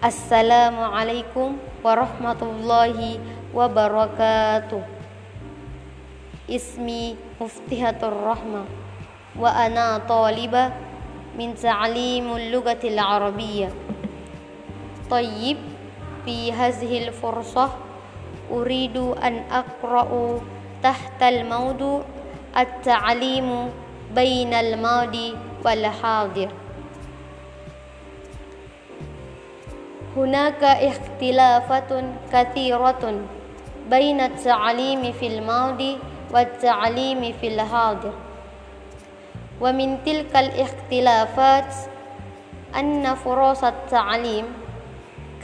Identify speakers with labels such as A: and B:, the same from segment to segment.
A: Assalamualaikum warahmatullahi wabarakatuh Ismi Muftihatur Rahmah Wa ana talibah min ta'limul lugatil arabiyyah Tayyib fi hazhil fursah Uridu an aqra'u tahtal maudu At-ta'limu bainal madi wal هناك اختلافات كثيرة بين التعليم في الماضي والتعليم في الحاضر ومن تلك الاختلافات أن فرص التعليم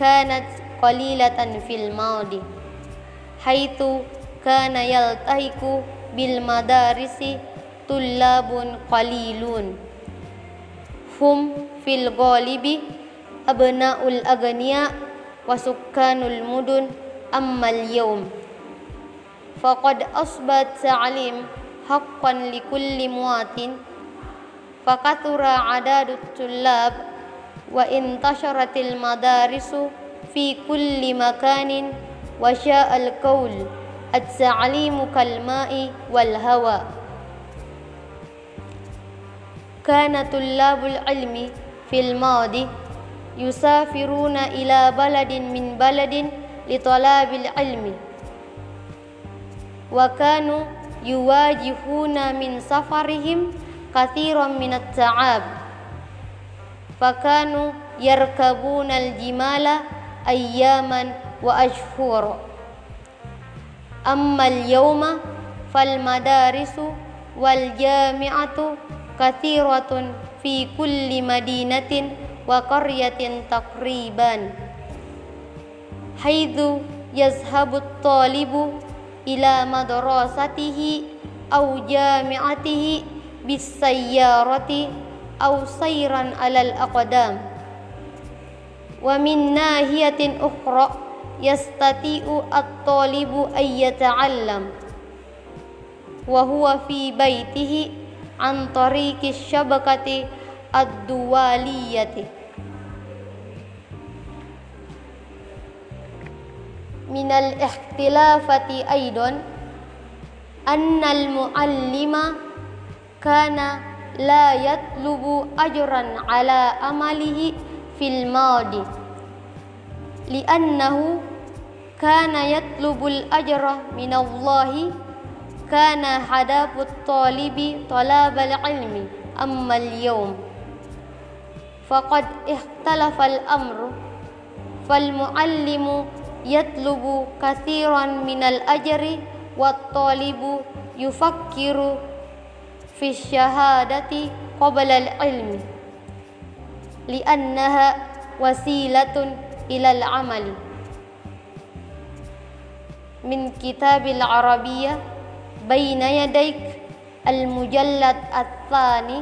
A: كانت قليلة في الماضي حيث كان يلتحق بالمدارس طلاب قليلون. هم في الغالب أبناء الأغنياء وسكان المدن أما اليوم. فقد أصبح التعليم حقا لكل مواطن فكثر عدد الطلاب وانتشرت المدارس في كل مكان وشاء القول التعليم كالماء والهواء. كان طلاب العلم في الماضي يسافرون إلى بلد من بلد لطلاب العلم. وكانوا يواجهون من سفرهم كثيرا من التعب. فكانوا يركبون الجمال أياما وأشهر أما اليوم فالمدارس والجامعة كثيرة في كل مدينة وقرية تقريبا حيث يذهب الطالب إلى مدرسته أو جامعته بالسيارة أو سيرا على الأقدام ومن ناحية أخرى يستطيع الطالب أن يتعلم وهو في بيته عن طريق الشبكة الدوالية. من الاختلافات أيضا أن المعلم كان لا يطلب أجرا على عمله في الماضي لأنه كان يطلب الأجر من الله كان هدف الطالب طلب العلم. أما اليوم فقد اختلف الأمر فالمعلم يطلب كثيرا من الأجر والطالب يفكر في الشهادة قبل العلم لأنها وسيلة إلى العمل. من كتاب العربية بين يديك المجلد الثاني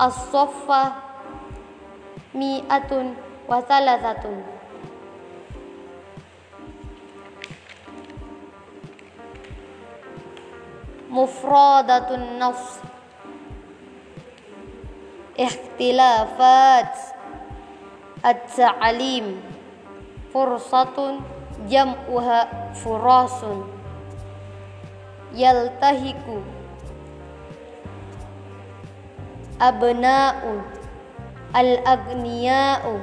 A: الصفة مئة وثلاثة مفردة النص اختلافات التعليم فرصة جمعها فرص يلتهك أبناء الأغنياء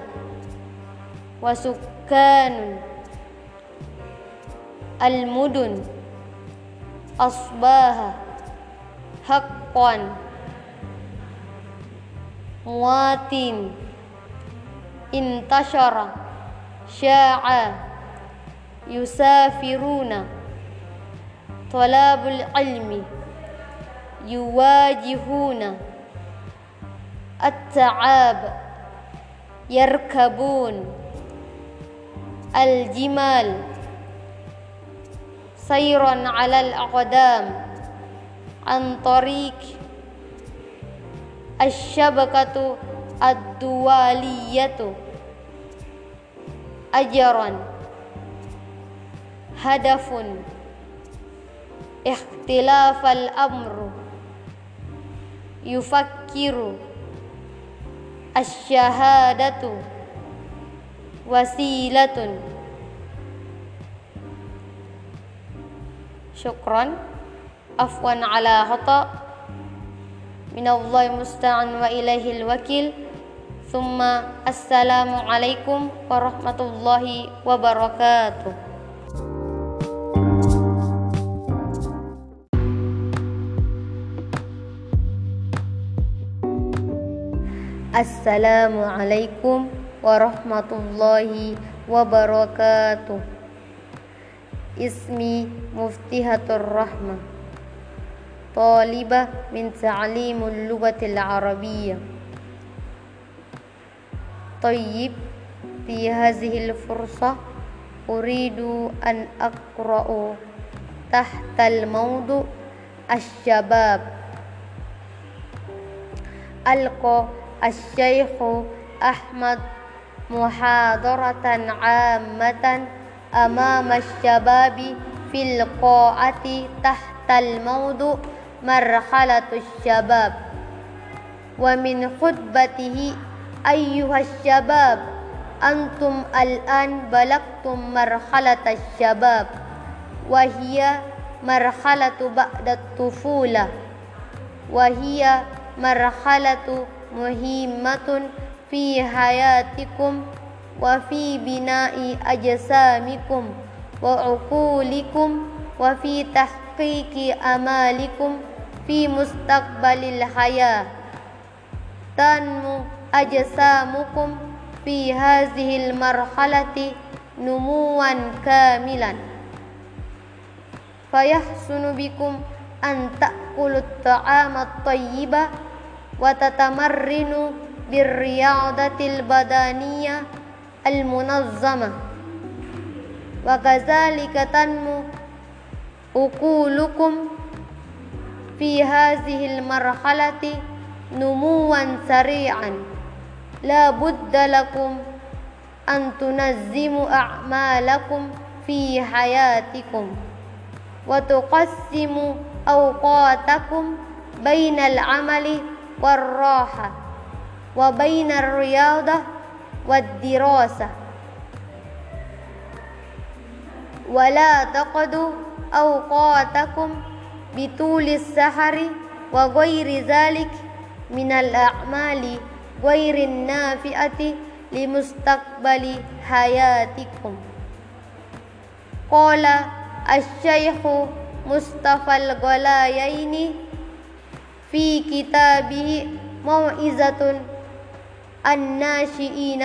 A: وسكان المدن أصباها حقا مواتين انتشر شاع يسافرون طلاب العلم يواجهون التعاب يركبون الجمال سيرا على الأقدام عن طريق الشبكة الدولية. أجرا. هدف. اختلاف الأمر. يفكر. الشهادة وسيلة شكرا عفوا على خطأ من الله المستعان وإليه الوكيل ثم السلام عليكم ورحمة الله السلام عليكم ورحمة الله وبركاته. اسمي مفتهة الرحمة طالبة من تعليم اللغة العربية. طيب في هذه الفرصة أريد أن أقرأ تحت الموضوع الشباب. ألقى الشيخ أحمد محاضرة عامة أمام الشباب في القاعة تحت الموضوع مرحلة الشباب. ومن خطبته أيها الشباب أنتم الآن بلغتم مرحلة الشباب وهي مرحلة بعد الطفولة وهي مرحلة مهمة في حياتكم وفي بناء أجسامكم وعقولكم وفي تحقيق أمالكم في مستقبل الحياة. تنمو أجسامكم في هذه المرحلة نموا كاملا. فيحسن بكم أن تأكلوا الطعام الطيب وتتمرنوا بالرياضة البدنية المنظمة. وكذلك تنمو عقولكم في هذه المرحلة نموا سريعا. لا بد لكم أن تنظموا أعمالكم في حياتكم وتقسموا أوقاتكم بين العمل والراحة وبين الرياضة والدراسة. ولا تقضوا أوقاتكم بطول السحر وغير ذلك من الأعمال غير النافئة لمستقبل حياتكم. قال الشيخ مصطفى الغلايين في كتابه موعظة الناشئين.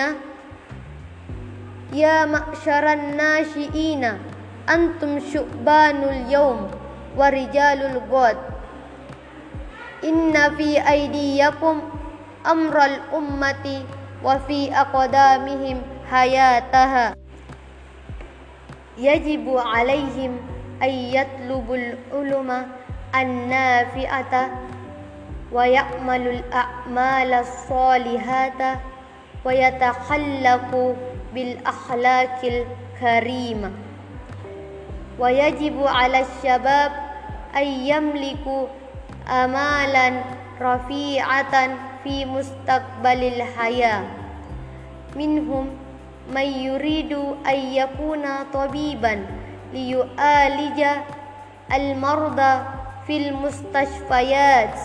A: يا معشر الناشئين أنتم شؤبان اليوم ورجال الغد. إن في أيديكم أمر الأمة وفي أقدامهم حياتها. يجب عليهم أن يطلبوا العلم النافعة ويعمل الأعمال الصالحات ويتخلق بالأخلاق الكريمة ويجب على الشباب أن يملكوا أمالا رفيعة في مستقبل الحياة. منهم من يريد أن يكون طبيبا ليعالج المرضى في المستشفيات.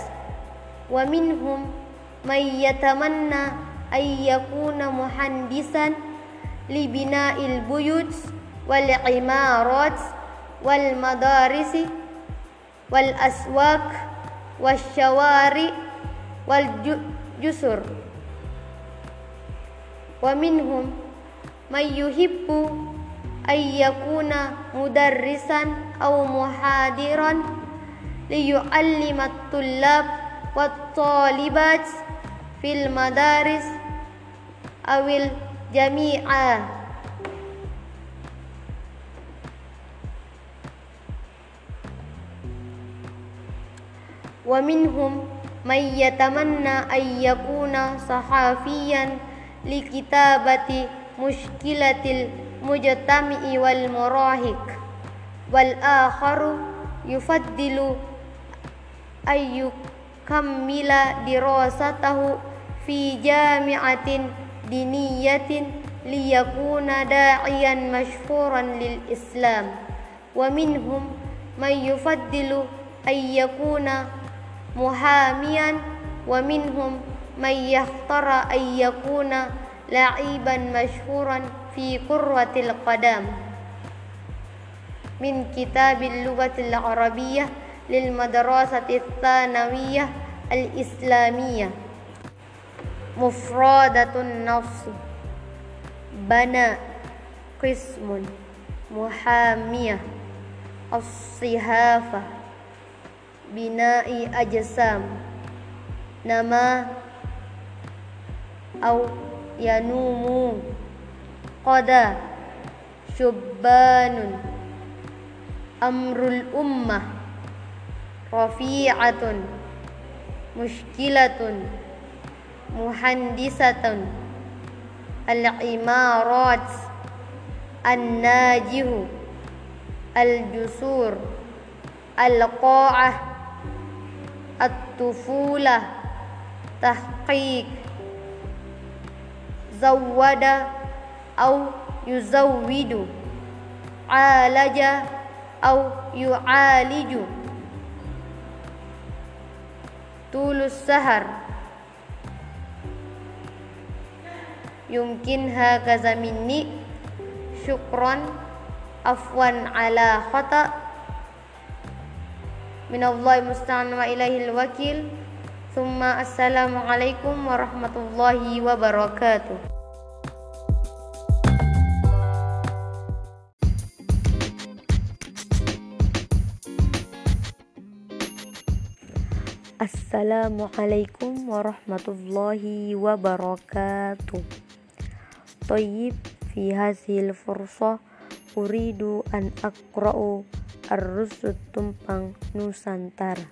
A: ومنهم من يتمنى أن يكون مهندسا لبناء البيوت والعمارات والمدارس والأسواق والشوارع والجسر. ومنهم من يحب أن يكون مدرسا أو محاضرا ليعلم الطلاب والطالبات في المدارس أو الجامعة. ومنهم من يتمنى أن يكون صحفيا لكتابة مشكلة المجتمع والمراهق والآخر يفضل أن يكمل دراسته في جامعة دينية ليكون داعيا مشهورا للإسلام ومنهم من يفضل أن يكون محاميا ومنهم من يختار أن يكون لعيبا مشهورا في كرة القدم من كتاب اللغة العربية للمدرسة الثانوية الإسلامية. مفردة النص. بنى قسم محامية. الصحافة. بناء أجسام. نما أو ينوم قدا شبان. أمر الأمة. رفيعة مشكلة مهندسة. العمارات الناجه الجسور القاعة الطفولة تحقيق زود أو يزود عالج أو يعالج. طول السهر يمكن هكذا مني شكرا عفوا على خطأ من الله المستعان وإليه الوكيل ثم السلام عليكم ورحمة الله السلام عليكم ورحمة الله وبركاته. طيب في هذه الفرصة أريد أن أقرأ الرز التمبang نوسانتارا.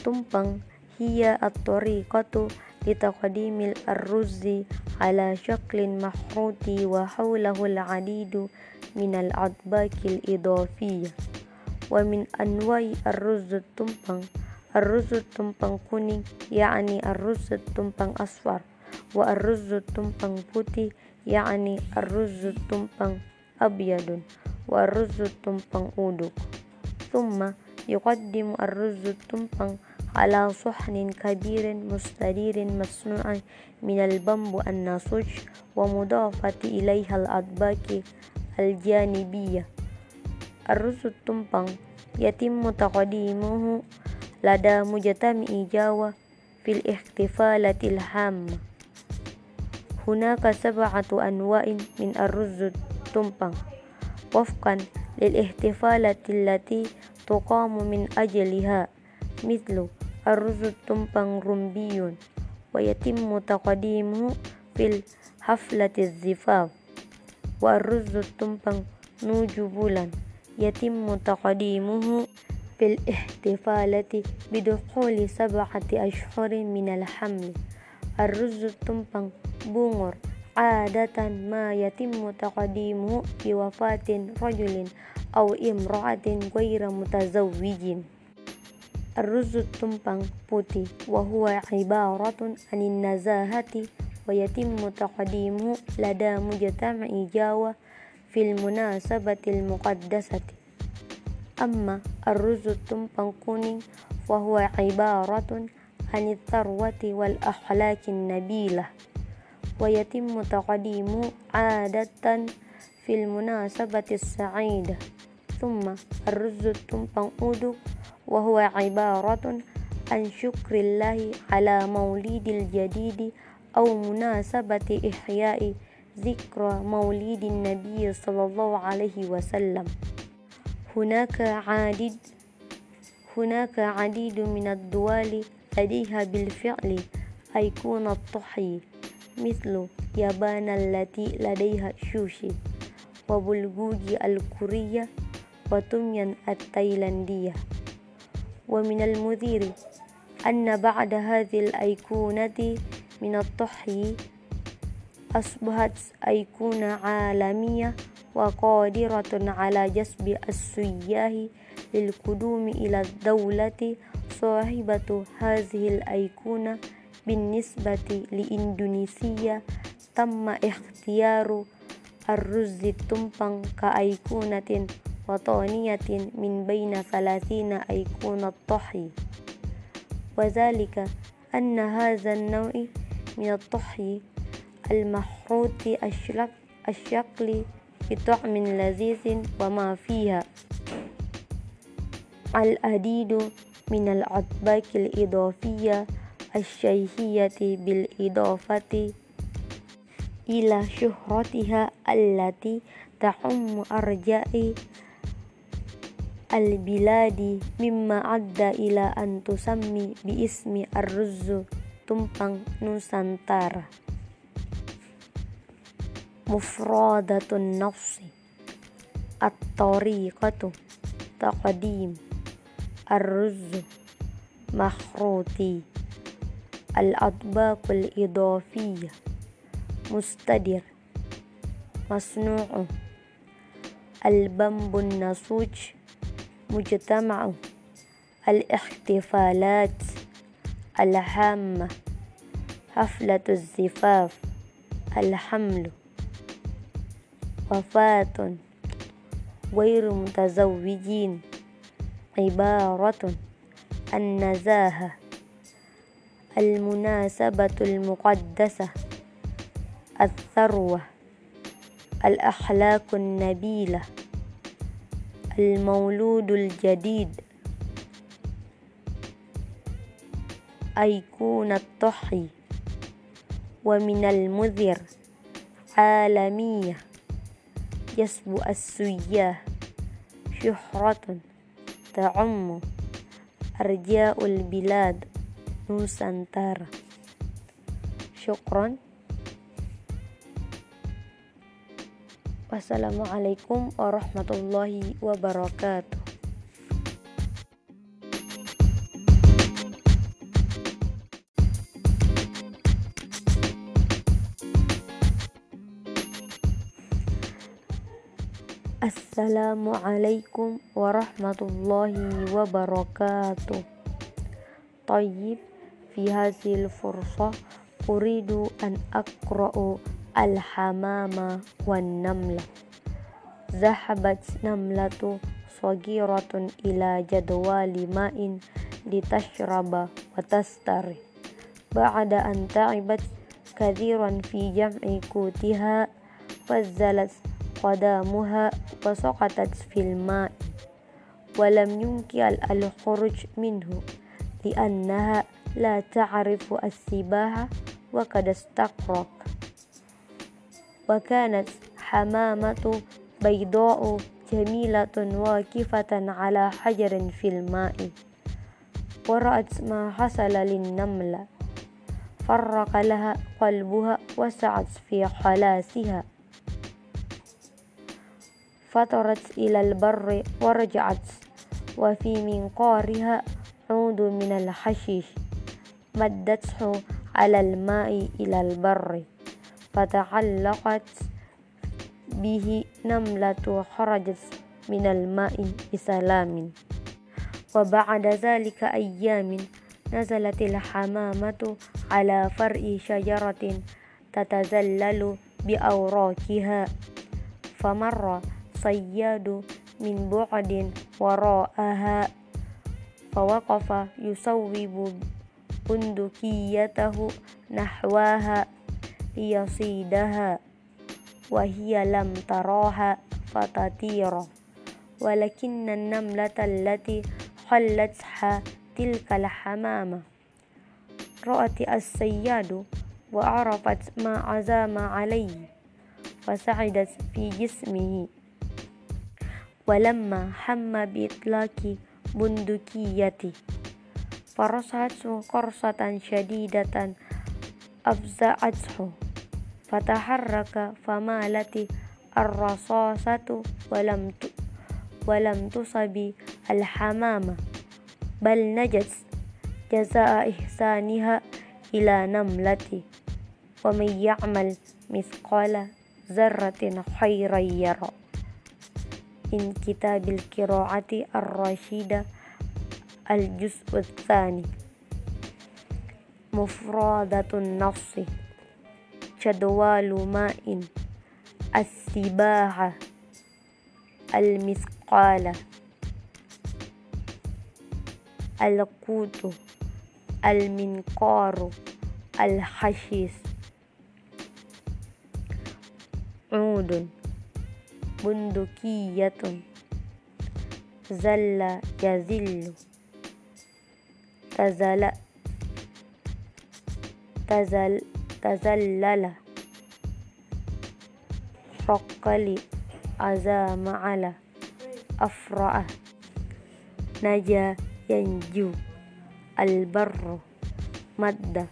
A: تمبang هي الطريقة لتقديم الرز على شكل مخروط وحوله العديد من الأطباق الإضافية. ومن أنواع الرز التمبang الرز التمبang كوني يعني الرز التمبang أصفر والرز التمبang بوتي يعني الرز التمبang أبيض والرز التمبang أودك ثم يقدم الرز التمبang على صحن كبير مستدير مصنوع من البمب النسوج ومضافة إليها الأطباق الجانبية. الرز التمبang يتم تقديمه لدى مجتمع جاوا في الاحتفالات الهامة. هناك سبعة أنواع من الرز التمبang وفقا للاحتفالات التي تقام من أجلها مثل الرز التمبang رمبي ويتم تقديمه في حفلة الزفاف. والرز التمبang نوجبولا يتم تقديمه في الاحتفالات بدخول سبعة أشهر من الحمل. الرز التمبang بونغر عادة ما يتم تقديمه بوفاة رجل أو امرأة غير متزوج. الرز التمبang بوتي وهو عبارة عن النزاهة ويتم تقديمه لدى مجتمع جاوا في المناسبة المقدسة. أما الرز التمبang كونين فهو عبارة عن الثروة والأخلاق النبيلة ويتم تقديمه عادة في المناسبة السعيدة. ثم الرز التمبang أودو وهو عبارة عن شكر الله على مولد الجديد أو مناسبة إحياء ذكرى مولد النبي صلى الله عليه وسلم. هناك عديد هناك عديد من الدول لديها بالفعل أيقونة الطهي مثل يابان التي لديها شوشي وبلغوجي الكورية وتوميان التايلاندية. ومن المثير أن بعد هذه الأيقونة من الطهي أصبحت أيقونة عالمية وقادرة على جذب السياح للقدوم إلى الدولة. صاحبة هذه الأيقونة بالنسبة لإندونيسيا تم اختيار الرز التمبان كأيقونة وطنية من بين ثلاثين أيقونة طحي. وذلك أن هذا النوع من الطحي المحروط الشكلي الشكل بطعم لذيذ وما فيها. العديد من الأطباق الإضافية الشيهية بالإضافة إلى شهرتها التي تعم أرجاء البلاد مما أدى إلى أن تسمي باسم الرز تمبang نوسانتارا. مفردة النص. الطريقة تقديم. الرز مخروطي. الأطباق الإضافية. مستدر. مصنوع. البمب النسوج مجتمع. الاحتفالات. الهامة. حفلة الزفاف. الحمل. وفاة غير متزوجين. عبارة النزاهة المناسبة المقدسة. الثروة الأخلاق النبيلة المولود الجديد. أيقونة الطحي ومن المذر عالمية. يسبو السياح شهرة تعم أرجاء البلاد نوسانتارا شكرا. والسلام عليكم ورحمة الله وبركاته السلام عليكم ورحمة الله وبركاته طيب في هذه الفرصة أريد أن أقرأ الحمامة والنملة ذهبت نملة صغيرة إلى جدول ماء لتشرب وتستري بعد أن تعبت كثيرا في جمع قدامها وسقطت في الماء ولم يمكن الخروج منه لأنها لا تعرف السباحة وقد استقرق وكانت حمامة بيضاء جميلة واقفة على حجر في الماء. ورأت ما حصل للنملة. فرق لها قلبها وسعت في خلاصها فطرت إلى البر ورجعت وفي منقارها عود من الحشيش مدته على الماء إلى البر فتعلقت به نملة خرجت من الماء بسلام. وبعد ذلك أيام نزلت الحمامة على فرع شجرة تتزلل بأوراقها فمر صياد من بعد وراءها. فوقف يصوب بندقيته نحوها ليصيدها وهي لم تراها فتطير. ولكن النملة التي خلتها تلك الحمامة. رأت الصياد وعرفت ما عزام عليه فسعدت في جسمه. ولما حم بإطلاق بندقيته فرصته قرصة شديدة أفزعته فتحرك فمالت الرصاصة ولم ولم تصب الحمامة بل نجت جزاء إحسانها إلى نملة. ومن يعمل مثقال ذرة خيرا يرى. من كتاب القراءة الرشيدة الجزء الثاني. مفردة النص. جدول ماء. السباحة المثقال. القوت. المنقار. الحشيش. عود. بندقية زل يزل تزل تزل تزلل رقل أزام على أفرأ نجا ينجو البر مد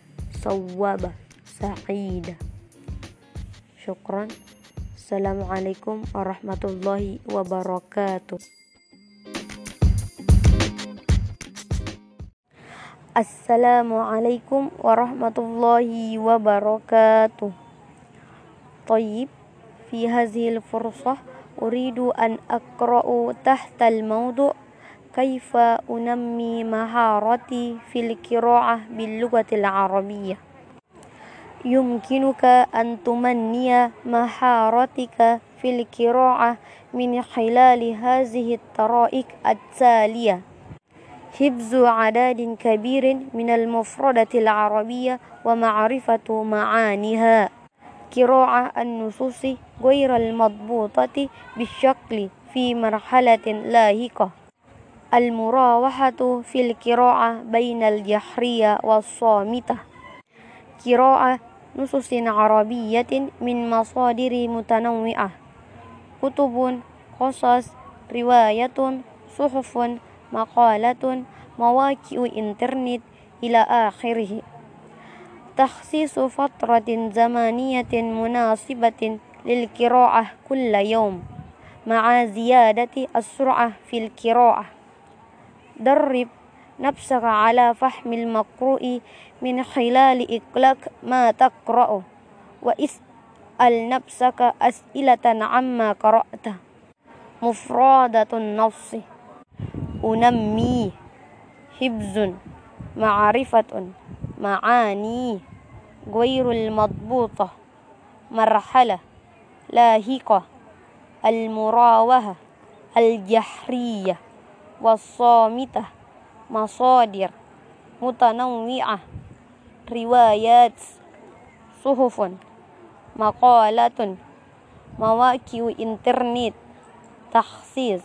A: صوب سعيد. شكرا. السلام عليكم ورحمة الله وبركاته. السلام عليكم ورحمة الله وبركاته. طيب في هذه الفرصة أريد أن أقرأ تحت الموضوع كيف أنمي مهارتي في القراءة باللغة العربية. يمكنك أن تمني مهارتك في القراءة من خلال هذه الطرائق التالية. حفظ عدد كبير من المفردة العربية ومعرفة معانيها. قراءة النصوص غير المضبوطة بالشكل في مرحلة لاحقة. المراوحة في القراءة بين الجحرية والصامتة. قراءة نصوص عربية من مصادر متنوعة. كتب قصص رواية صحف مقالة مواقع إنترنت إلى آخره. تخصيص فترة زمنية مناسبة للقراءة كل يوم مع زيادة السرعة في القراءة. درب نفسك على فهم المقروء من خلال إقلاق ما تقرأ واسأل نفسك أسئلة عما قرأت. مفردة النص. أنمي. حفظ. معرفة. معاني. غير المضبوطة. مرحلة. لاهقة. المراوحة الجحرية. والصامتة. مصادر متنوعة روايات صحف مقالات مواقع إنترنت تخصيص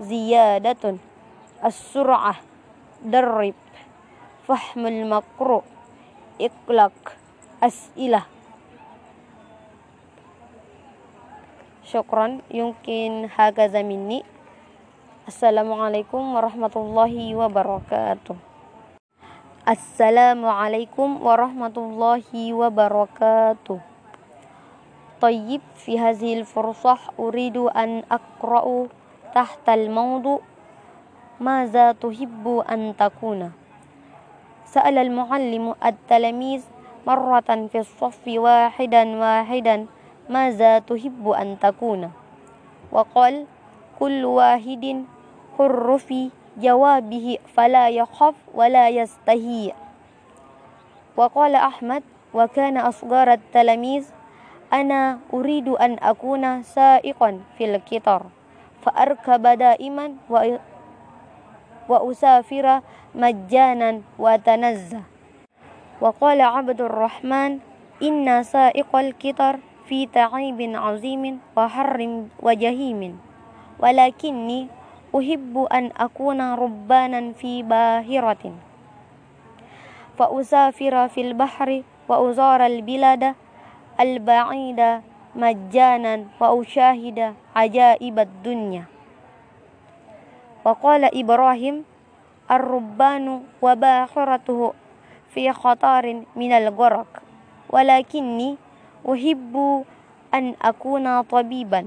A: زيادة السرعة درب فهم المقروء إقلاق أسئلة شكرا يمكن هكذا مني وبركاته السلام عليكم ورحمة الله وبركاته طيب في هذه الفرصة أريد أن أقرأ تحت الموضوع ماذا تحب أن تكون سأل المعلم التلاميذ مرة في الصف واحدا واحدا ماذا تحب أن تكون وقال كل واحد حر في جوابه فلا يخاف ولا يستهي. وقال أحمد وكان أصغر التلاميذ أنا أريد أن أكون سائقا في القطار فأركب دائما وأسافر مجانا وأتنزه. وقال عبد الرحمن إن سائق القطر في تعيب عظيم وحر وجهيم ولكني أحب أن أكون ربانا في باهرة. فأسافر في البحر وأزار البلاد البعيدة مجانا وأشاهد عجائب الدنيا. وقال إبراهيم الربان وباخرته في خطر من الغرق ولكني أحب أن أكون طبيبا.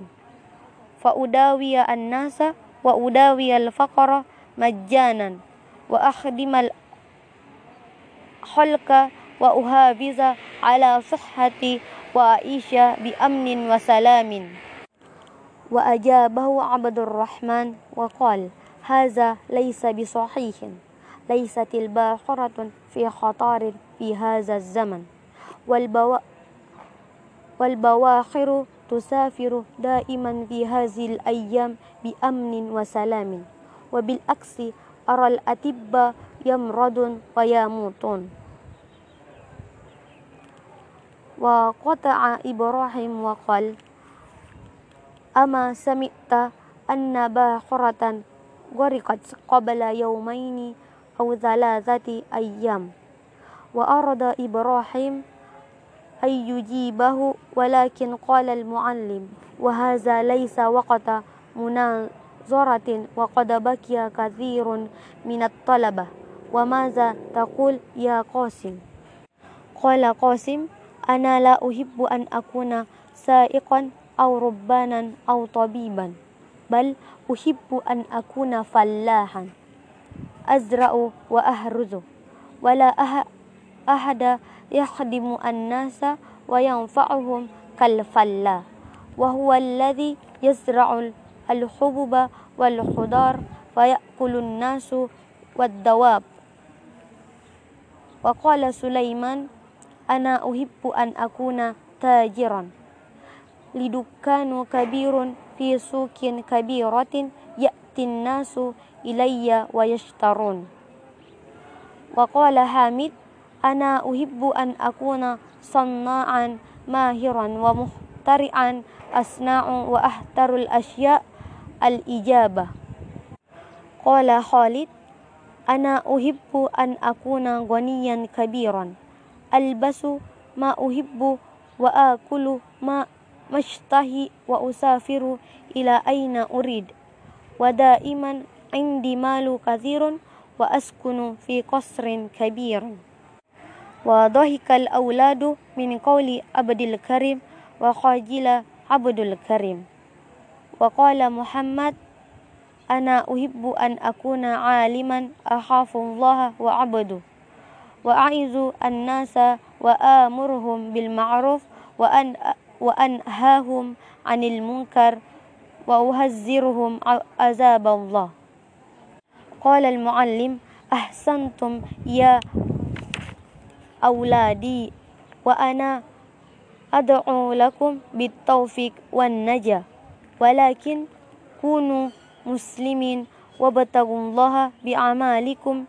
A: فأداوي الناس وأداوي الفقر مجانا وأخدم الخلق وأحافظ على صحتي وأعيش بأمن وسلام. وأجابه عبد الرحمن وقال هذا ليس بصحيح. ليست الباخرة في خطر في هذا الزمن. والبو والبواخر تسافر دائما في هذه الأيام بأمن وسلام. وبالعكس أرى الأطباء يمرضون ويموتون وقطع إبراهيم وقال أما سمعت أن باخرة غرقت قبل يومين أو ثلاثة أيام. وأراد إبراهيم أن يجيبه ولكن قال المعلم وهذا ليس وقت مناظرة وقد بكي كثير من الطلبة. وماذا تقول يا قاسم؟ قال قاسم أنا لا أحب أن أكون سائقا أو ربانا أو طبيبا بل أحب أن أكون فلاحا أزرع وأهرز ولا أحد يخدم الناس وينفعهم كالفلاح وهو الذي يزرع الحبوب والخضار فيأكل الناس والدواب. وقال سليمان أنا أحب أن أكون تاجرا لدكان كبير في سوق كبيرة يأتي الناس إلي ويشترون. وقال حامد أنا أحب أن أكون صناعا ماهرا ومخترعا أصنع وأحتر الأشياء الإجابة قال خالد أنا أحب أن أكون غنيا كبيرا. ألبس ما أحب وآكل ما مشتهي وأسافر إلى أين أريد. ودائما عندي مال كثير وأسكن في قصر كبير وضحك الأولاد من قول عبد الكريم وخجل عبد الكريم. وقال محمد أنا أحب أن أكون عالما أخاف الله وعبده وأعز الناس وآمرهم بالمعروف وأن وأنهاهم عن المنكر وأهزرهم عذاب الله. قال المعلم أحسنتم يا أولادي وأنا أدعو لكم بالتوفيق والنجاة. ولكن كونوا مسلمين وابتغوا الله بأعمالكم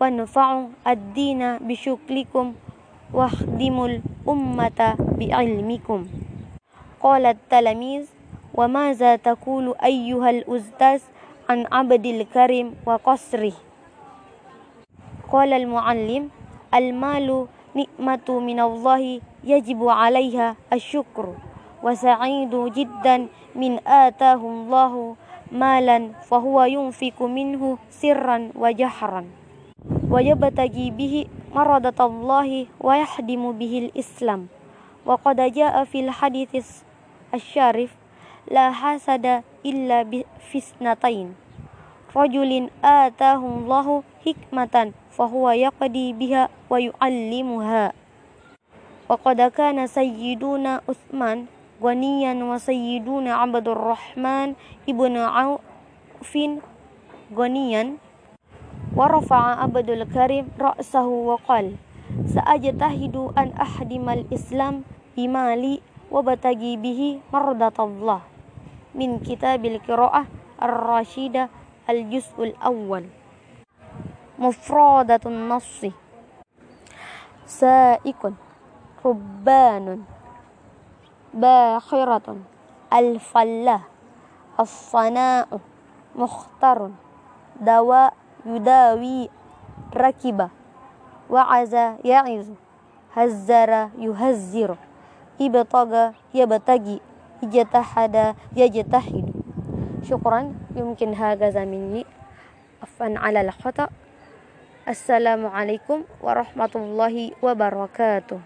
A: وانفعوا الدين بشكلكم واخدموا الأمة بعلمكم. قال التلاميذ وماذا تقول أيها الأستاذ عن عبد الكريم وقصره؟ قال المعلم المال نعمة من الله يجب عليها الشكر وسعيد جدا من آتاه الله مالا فهو ينفق منه سرا وجهرا. ويبتغي به مرضة الله ويحدم به الإسلام. وقد جاء في الحديث الشارف لا حسد إلا في اثنتين رجل آتاه الله حكمة فهو يقضي بها ويعلمها. وقد كان سيدنا عثمان غنيا وسيدنا عبد الرحمن ابن عوف غنيا ورفع عبد الكريم رأسه وقال سأجتهد أن أحدم الإسلام بمالي وبتغي به مرضة الله. من كتاب القراءة الرشيدة الجزء الأول. مفردة النص. سائق. ربان. باخرة. الفلاح الصناء. مختر دواء يداوي. ركب. وعز. يعز. هزر. يهزر. ابتغى. يبتغي. اجتهد. يجتهد. شكرا. يمكن هكذا مني. عفوا على الخطأ السلام عليكم ورحمة الله وبركاته.